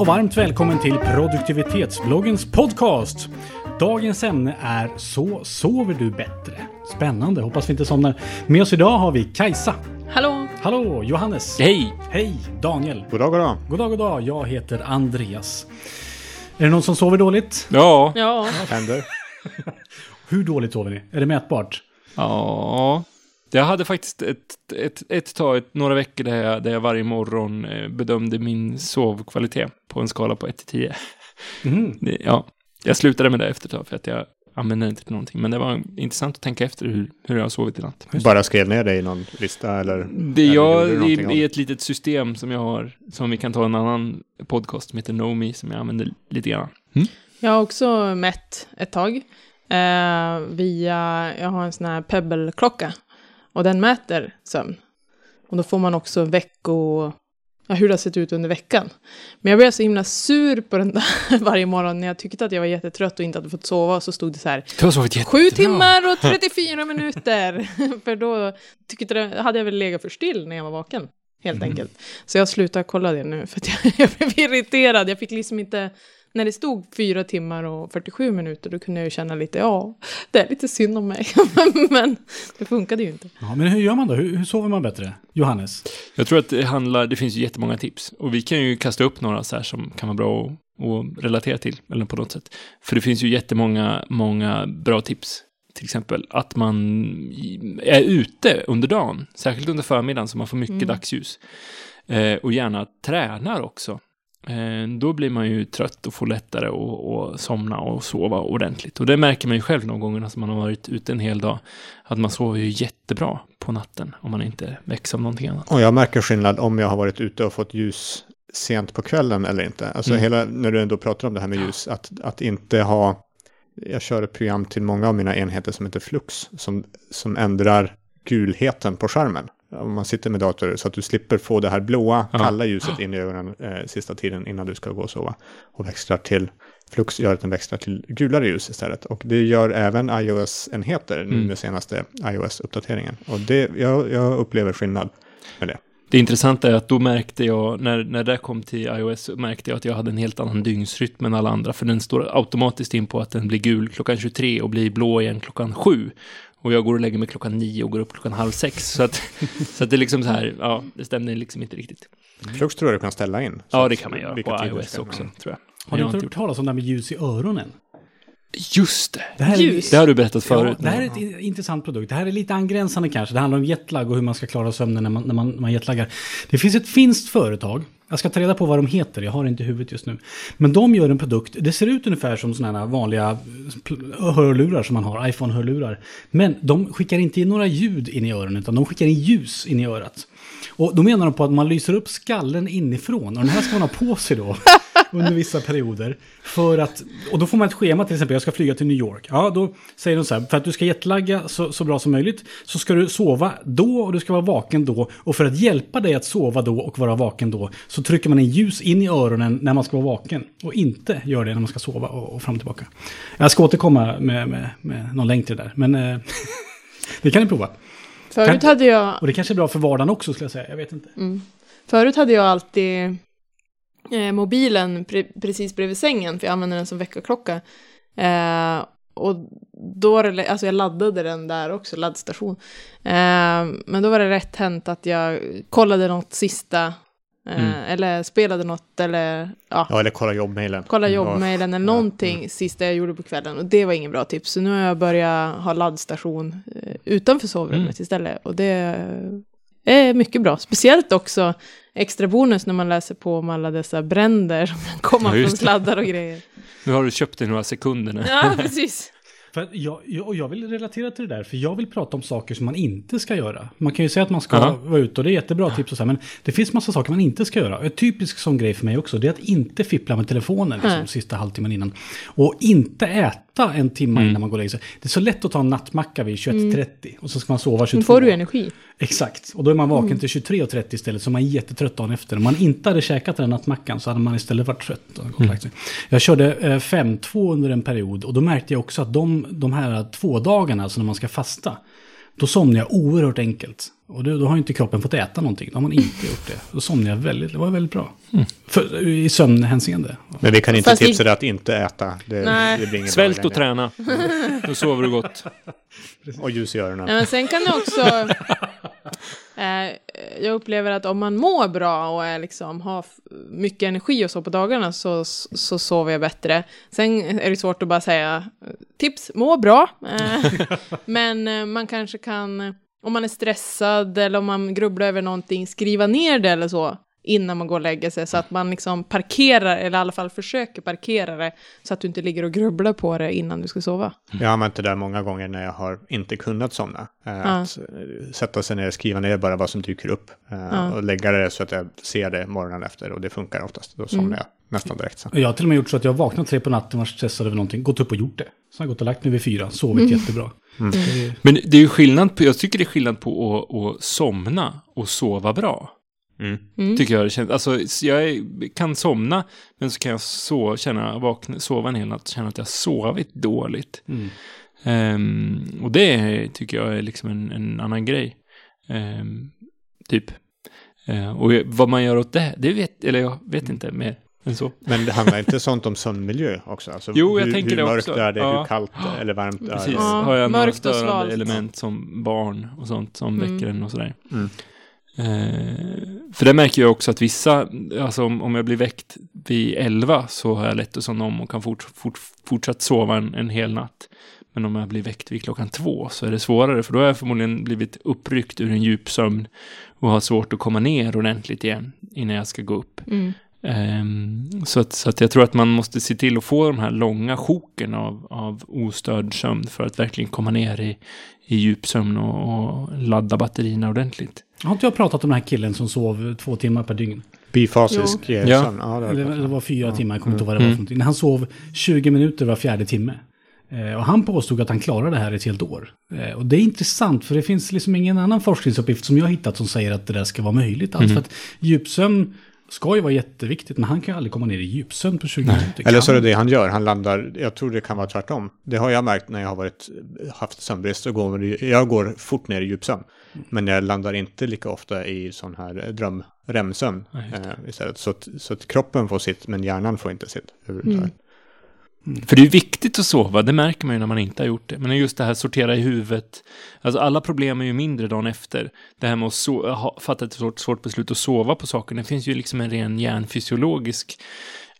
och varmt välkommen till produktivitetsbloggens podcast. Dagens ämne är Så sover du bättre. Spännande, hoppas vi inte somnar. Med oss idag har vi Kajsa. Hallå! Hallå, Johannes. Hej! Hej, Daniel. God dag, god dag. God dag, god dag. Jag heter Andreas. Är det någon som sover dåligt? Ja. Ja, Händer. Hur dåligt sover ni? Är det mätbart? Ja. Jag hade faktiskt ett, ett, ett tag, ett, några veckor där jag, där jag varje morgon eh, bedömde min sovkvalitet på en skala på 1 till 10. Mhm. Det, ja, jag slutade med det efter ett tag för att jag använde det inte till någonting. Men det var intressant att tänka efter hur, hur jag har sovit i natt. Bara skrev ner det i någon lista eller? Det eller jag, av är ett litet system som jag har, som vi kan ta en annan podcast som heter Nomi, som jag använder lite grann. jag har också mätt ett tag. Eh, via, jag har en sån här Pebble-klocka. Och den mäter sömn. Och då får man också vecko... Ja, hur det har sett ut under veckan. Men jag blev så himla sur på den där varje morgon när jag tyckte att jag var jättetrött och inte hade fått sova. Så stod det så här. Sju timmar och 34 minuter. för då tyckte det, hade jag väl legat för still när jag var vaken. Helt enkelt. Så jag slutar kolla det nu för att jag, jag blev irriterad. Jag fick liksom inte... När det stod fyra timmar och 47 minuter då kunde jag ju känna lite, ja, det är lite synd om mig. Men det funkade ju inte. Ja, men hur gör man då? Hur, hur sover man bättre? Johannes? Jag tror att det handlar, det finns ju jättemånga tips. Och vi kan ju kasta upp några så här som kan vara bra att, att relatera till, eller på något sätt. För det finns ju jättemånga, många bra tips. Till exempel att man är ute under dagen, särskilt under förmiddagen så man får mycket Mm. dagsljus. Eh, och gärna tränar också. Eh, då blir man ju trött och får lättare att somna och sova ordentligt. Och det märker man ju själv någon gång när man har varit ute en hel dag. Att man sover ju jättebra på natten om man inte väcks av någonting annat. Och jag märker skillnad om jag har varit ute och fått ljus sent på kvällen eller inte. Alltså Mm. hela, när du ändå pratar om det här med ljus, att, att inte ha, jag kör ett program till många av mina enheter som heter Flux, som, som ändrar gulheten på skärmen. Om man sitter med dator så att du slipper få det här blåa, kalla ljuset in i ögonen eh, sista tiden innan du ska gå och sova. Och växlar till, Flux gör att den växlar till gulare ljus istället. Och det gör även iOS-enheter nu Mm. med senaste iOS-uppdateringen. Och det, jag, jag upplever skillnad med det. Det intressanta är att då märkte jag, när, när det kom till iOS, märkte jag att jag hade en helt annan dygnsrytm än alla andra. För den står automatiskt in på att den blir gul klockan 23 och blir blå igen klockan 7. Och jag går och lägger mig klockan 9 och går upp klockan halv 6. Så att, så att det är liksom så här, ja, det stämde liksom inte riktigt. Flux tror jag du kan ställa in. Ja, det kan man göra på iOS också, tror jag. Har inte inte hört talas om det här med ljus i öronen? Just det! Det här Ljus? Det har du berättat förut. Ja, det här är ett in- intressant produkt. Det här är lite angränsande kanske. Det handlar om jetlag och hur man ska klara sömnen när man, när man, när man jetlaggar. Det finns ett finskt företag. Jag ska ta reda på vad de heter, jag har det inte i huvudet just nu. Men de gör en produkt, det ser ut ungefär som sådana här vanliga hörlurar som man har, iPhone-hörlurar. Men de skickar inte in några ljud in i öronen, utan de skickar in ljus in i örat. Och då menar de på att man lyser upp skallen inifrån. Och den här ska man ha på sig då. under vissa perioder. För att, och då får man ett schema till exempel, jag ska flyga till New York. Ja, då säger de så här, för att du ska jetlagga så, så bra som möjligt så ska du sova då och du ska vara vaken då. Och för att hjälpa dig att sova då och vara vaken då så trycker man in ljus in i öronen när man ska vara vaken. Och inte gör det när man ska sova och, och fram och tillbaka. Jag ska återkomma med, med, med någon länk till det där, men eh, det kan ni prova. Förut hade jag, Och det kanske är bra för vardagen också skulle jag säga, jag vet inte. mm, förut hade jag alltid eh, mobilen pre- precis bredvid sängen, för jag använder den som väckarklocka. Eh, och då alltså jag laddade den där också, laddstation. Eh, men då var det rätt hänt att jag kollade något sista, eh, Mm. eller spelade något, eller ja, Ja, eller kolla jobbmailen. kolla Ja. jobbmailen eller Ja, någonting sista jag gjorde på kvällen. Och det var ingen bra tips. Så nu har jag börjat ha laddstation eh, utanför sovrummet Mm. istället. Och det är mycket bra. Speciellt också extra bonus när man läser på om alla dessa bränder som kan komma Ja, från sladdar och grejer. Nu har du köpt det några sekunder nu. Ja, precis. För jag, jag, och jag vill relatera till det där, för jag vill prata om saker som man inte ska göra. Man kan ju säga att man ska Aha. vara ute och det är jättebra tips och så här, men det finns massa saker man inte ska göra. En typisk sån grej för mig också, det är att inte fippla med telefonen liksom, Nej. sista halvtimmen innan. Och inte äta en timme Mm. innan man går och lägger sig. Det är så lätt att ta en nattmacka vid 21.30 och så ska man sova 22. Nu får du energi. Exakt, och då är man vaken till 23.30 istället, så man är jättetrött dagen efter. Om man inte hade käkat den nattmackan så hade man istället varit trött. Och sig. Jag körde eh, 5-2 under en period och då märkte jag också att de, de här två dagarna, alltså när man ska fasta, då somnar jag oerhört enkelt. Och då, då har inte kroppen fått äta någonting. Då har man inte gjort det. Då somnar jag väldigt, det var väldigt bra. För, I sömnhänseende. Men vi kan inte Fast tipsa dig att inte äta. Det, Nej. det Svält och träna. Då sover du gott. Och ljus i öronen. Ja, men sen kan det också... Eh, jag upplever att om man mår bra och är liksom, har mycket energi och så på dagarna så, så sover jag bättre. Sen är det svårt att bara säga eh, tips, må bra. Eh, men man kanske kan, om man är stressad eller om man grubblar över någonting, skriva ner det eller så innan man går och lägger sig så att man liksom parkerar, eller i alla fall försöker parkera det så att du inte ligger och grubblar på det innan du ska sova. Jag har använt det där många gånger när jag har inte kunnat somna. Eh, Att eh, sätta sig ner och skriva ner bara vad som dyker upp. Eh, Ja. Och lägga det så att jag ser det morgonen efter. Och det funkar oftast. Då somnar Mm. jag nästan direkt. Och jag har till och med gjort så att jag vaknat tre på natten, varit stressad över någonting, gått upp och gjort det. Sen har jag gått och lagt mig vid fyra, sovit jättebra. Det är- Men det är ju skillnad på, jag tycker det är skillnad på att, att somna och sova bra. Mm. Tycker jag det känns. Alltså, jag är, kan somna, men så kan jag så, känna, vakna, sova en hel natt och känna att jag har sovit dåligt. Mm. Ehm, och det tycker jag är liksom en, en annan grej. Ehm, typ. Eh, och vad man gör åt det, det vet, eller jag vet inte mer än så. Men det handlar inte sånt om sömnmiljö också? Alltså, Jo, jag hur, tänker hur det mörkt också. är det? Ja. Hur kallt eller varmt är Precis. det? Ja, Har jag några mörkt störande element som barn och sånt som Mm. väcker en och sådär. Mm. Eh, för det märker jag också att vissa, alltså om, om jag blir väckt vid 11 så har jag lätt att somna om och kan fort, fort, fortsatt sova en, en hel natt. Men om jag blir väckt vid klockan två så är det svårare för då har jag förmodligen blivit uppryckt ur en djup sömn och har svårt att komma ner ordentligt igen innan jag ska gå upp. Mm. Ehm, så, att, så att jag tror att man måste se till att få de här långa sjoken av, av ostörd sömn för att verkligen komma ner i, i djup sömn och, och ladda batterierna ordentligt. Har inte jag pratat om den här killen som sov två timmar per dygn? Bifasisk eh, Ja. sömn? Ja, det jag det om. var fyra Ja. timmar, jag kommer inte ihåg vad det var Mm. för någonting. När han sov 20 minuter var fjärde timme. Eh, och han påstod att han klarade det här ett helt år. Eh, och det är intressant för det finns liksom ingen annan forskningsuppgift som jag hittat som säger att det där ska vara möjligt. Alltså för att djupsömn ska ju vara jätteviktigt men han kan aldrig komma ner i djupsömn på 20 minuter. Eller så är det han? det han gör. Han landar, jag tror det kan vara tvärtom. Det har jag märkt när jag har varit, haft sömnbrist. Så går, jag går fort ner i djupsömn. Men jag landar inte lika ofta i sån här dröm, REM-sömn Ja, eh, istället. Så att, så att kroppen får sitt, men hjärnan får inte sitt överhuvudtaget. För det är viktigt att sova, det märker man ju när man inte har gjort det. Men just det här sortera i huvudet. Alltså alla problem är ju mindre dagen efter. Det här med att so- ha, fatta ett svårt, svårt beslut och sova på saker. Det finns ju liksom en ren hjärnfysiologisk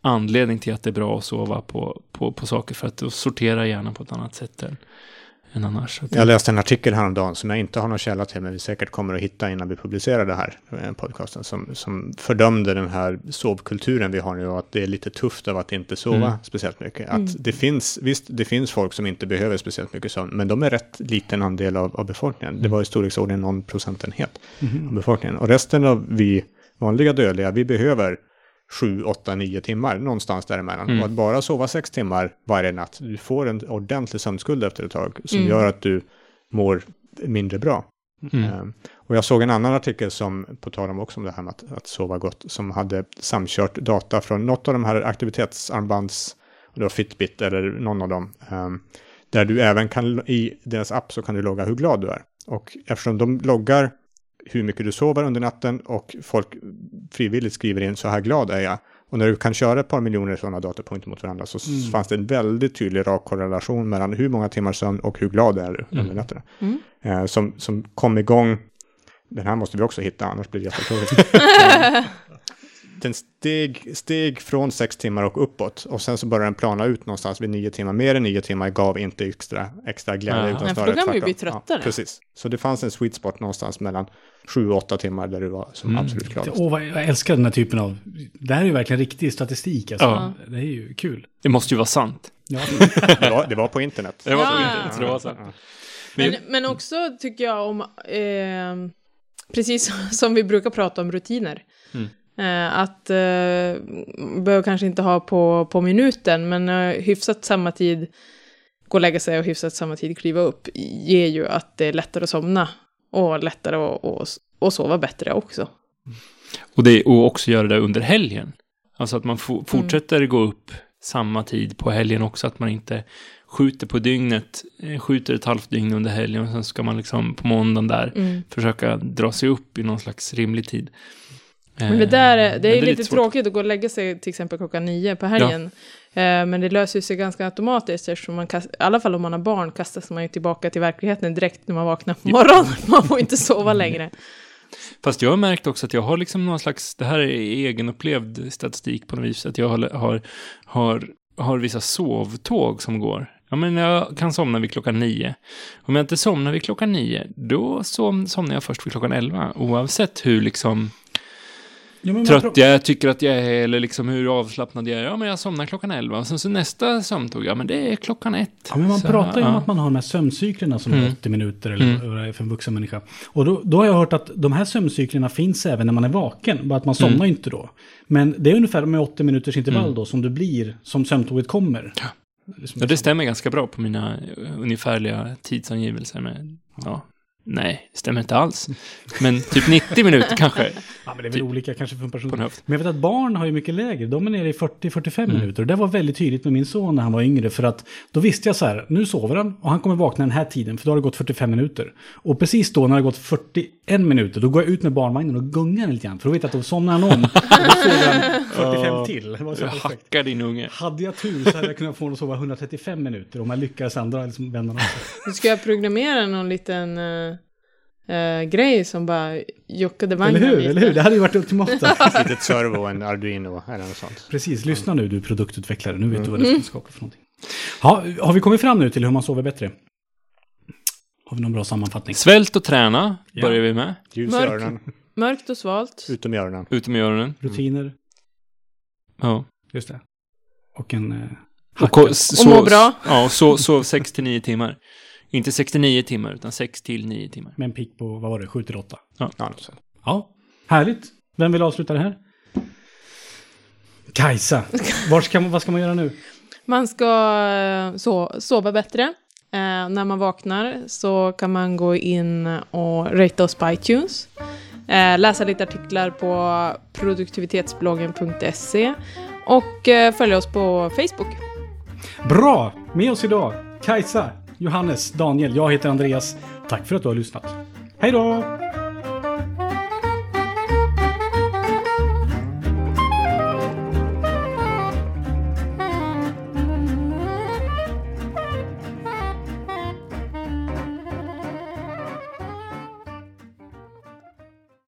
anledning till att det är bra att sova på, på, på saker. För att då sortera hjärnan på ett annat sätt än, än annars. Jag läste en artikel häromdagen som jag inte har någon källa till, men vi säkert kommer att hitta innan vi publicerar det här eh, podcasten, som, som fördömde den här sovkulturen vi har nu och att det är lite tufft av att inte sova Mm. speciellt mycket. Att det finns, visst, det finns folk som inte behöver speciellt mycket sömn, men de är rätt liten andel av, av befolkningen. Det var i storleksordningen någon procentenhet av befolkningen. Och resten av vi vanliga dödliga, vi behöver 7, 8, 9 timmar, någonstans däremellan. Mm. Och att bara sova 6 timmar varje natt, du får en ordentlig sömnskuld efter ett tag som Mm. gör att du mår mindre bra. Mm. Ehm, och jag såg en annan artikel som, på tal om också om det här med att, att sova gott, som hade samkört data från något av de här aktivitetsarmbands, och det var Fitbit eller någon av dem, ehm, där du även kan, i deras app så kan du logga hur glad du är. Och eftersom de loggar hur mycket du sover under natten och folk frivilligt skriver in så här glad är jag. Och när du kan köra ett par miljoner sådana datapunkter mot varandra så Mm. fanns det en väldigt tydlig rak korrelation mellan hur många timmar sömn och hur glad är du under Mm. nätterna. Mm. Eh, som, som kom igång, den här måste vi också hitta annars blir det jättetråkigt. Den steg, steg från sex timmar och uppåt och sen så började den plana ut någonstans vid nio timmar. Mer än nio timmar gav inte extra, extra glädje Ja. utan Nej, för då kan man ju bli tröttare. Ja, precis. Så det fanns en sweet spot någonstans mellan sju och åtta timmar där du var som Mm. absolut gladast. Åh, jag älskar den här typen av... Det här är ju verkligen riktig statistik. Alltså. Ja. Det är ju kul. Det måste ju vara sant. Ja. Det var, det var på internet. Det var så Ja. inte, så det var sant. Ja. Men, men också tycker jag om, eh, precis som vi brukar prata om rutiner. Mm. Eh, att eh, behöver kanske inte ha på, på minuten, men eh, hyfsat samma tid gå och lägga sig och hyfsat samma tid kliva upp ger ju att det är lättare att somna och lättare att, sova bättre också. Och, det, och också göra det under helgen. Alltså att man fo- fortsätter gå upp samma tid på helgen också. Att man inte skjuter på dygnet, skjuter ett halvt dygn under helgen och sen ska man liksom på måndagen där Mm. försöka dra sig upp i någon slags rimlig tid. Men det där är, Eh, det men är lite svårt. tråkigt att gå och lägga sig till exempel klockan nio på helgen. Eh, Men det löser sig ganska automatiskt eftersom man, kast, i alla fall om man har barn, kastas man ju tillbaka till verkligheten direkt när man vaknar på morgonen. Man får inte sova längre. Fast jag har märkt också att jag har liksom någon slags, det här är egenupplevd statistik på något vis, att jag har, har, har, har vissa sovtåg som går. Ja, men jag kan somna vid klockan nio. Om jag inte somnar vid klockan nio, då som, somnar jag först vid klockan elva. Oavsett hur liksom Ja, trött jag tycker att jag är, eller liksom hur avslappnad jag är. Ja, men jag somnar klockan elva. Och sen så nästa sömntåg, ja men det är klockan ett. Ja, men man så, pratar ju om ja. att man har de här sömncyklerna som är Mm. 80 minuter eller Mm. för en vuxen människa. Och då, då har jag hört att de här sömncyklerna finns även när man är vaken, bara att man somnar Mm. inte då. Men det är ungefär med 80 minuters intervall Mm. då som det blir som sömntåget kommer. Ja. Liksom Ja, det stämmer ganska bra på mina eh, ungefärliga tidsangivelser. Med, ja, nej, det stämmer inte alls. Men typ 90 minuter kanske Ja, men det är väl Typ. olika kanske för en person. Men jag vet att barn har ju mycket lägre. De är nere i 40-45 Mm. minuter. Och det var väldigt tydligt med min son när han var yngre. För att då visste jag så här, nu sover han och han kommer vakna den här tiden. För då har det gått 45 minuter. Och precis då när det har gått 41 minuter, då går jag ut med barnvagnen och gungar lite grann. För då vet jag att då somnar han om. Och då sover han 45 Ja. till. Det var så Jag perfekt. hackar din unge. Hade jag tur så hade jag kunnat få honom att sova 135 minuter. Om jag lyckades andra liksom vännerna. Nu ska jag programmera någon liten eh, eh, grej som bara juckade Eller vagnen hur? lite. Eller hur? Det hade ju varit ultimata. Ett litet servo, en Arduino eller något sånt. Precis, lyssna nu du produktutvecklare. Nu vet du vad det ska skapa för någonting. Ja, har vi kommit fram nu till hur man sover bättre? Har vi någon bra sammanfattning? Svält och träna Ja. börjar vi med. Ljus i Mörk. öronen, Mörkt och svalt. utom i öronen. Utom i öronen. Rutiner? Ja. Just det. Och en... Eh, Och, s- må bra. Ja, och så, så 6 till 9 timmar. Inte 69 timmar, utan 6 till 9 timmar. Med en pick på, vad var det, 7 till 8? Ja, sånt. Ja, härligt. Vem vill avsluta det här? Kajsa, var ska, man- vad ska man göra nu? Man ska eh, so sova bättre. Eh, när man vaknar så kan man gå in och rate oss på iTunes. Eh, läsa lite artiklar på produktivitetsbloggen.se och eh, följa oss på Facebook. Bra! Med oss idag, Kajsa, Johannes, Daniel, jag heter Andreas. Tack för att du har lyssnat. Hej då!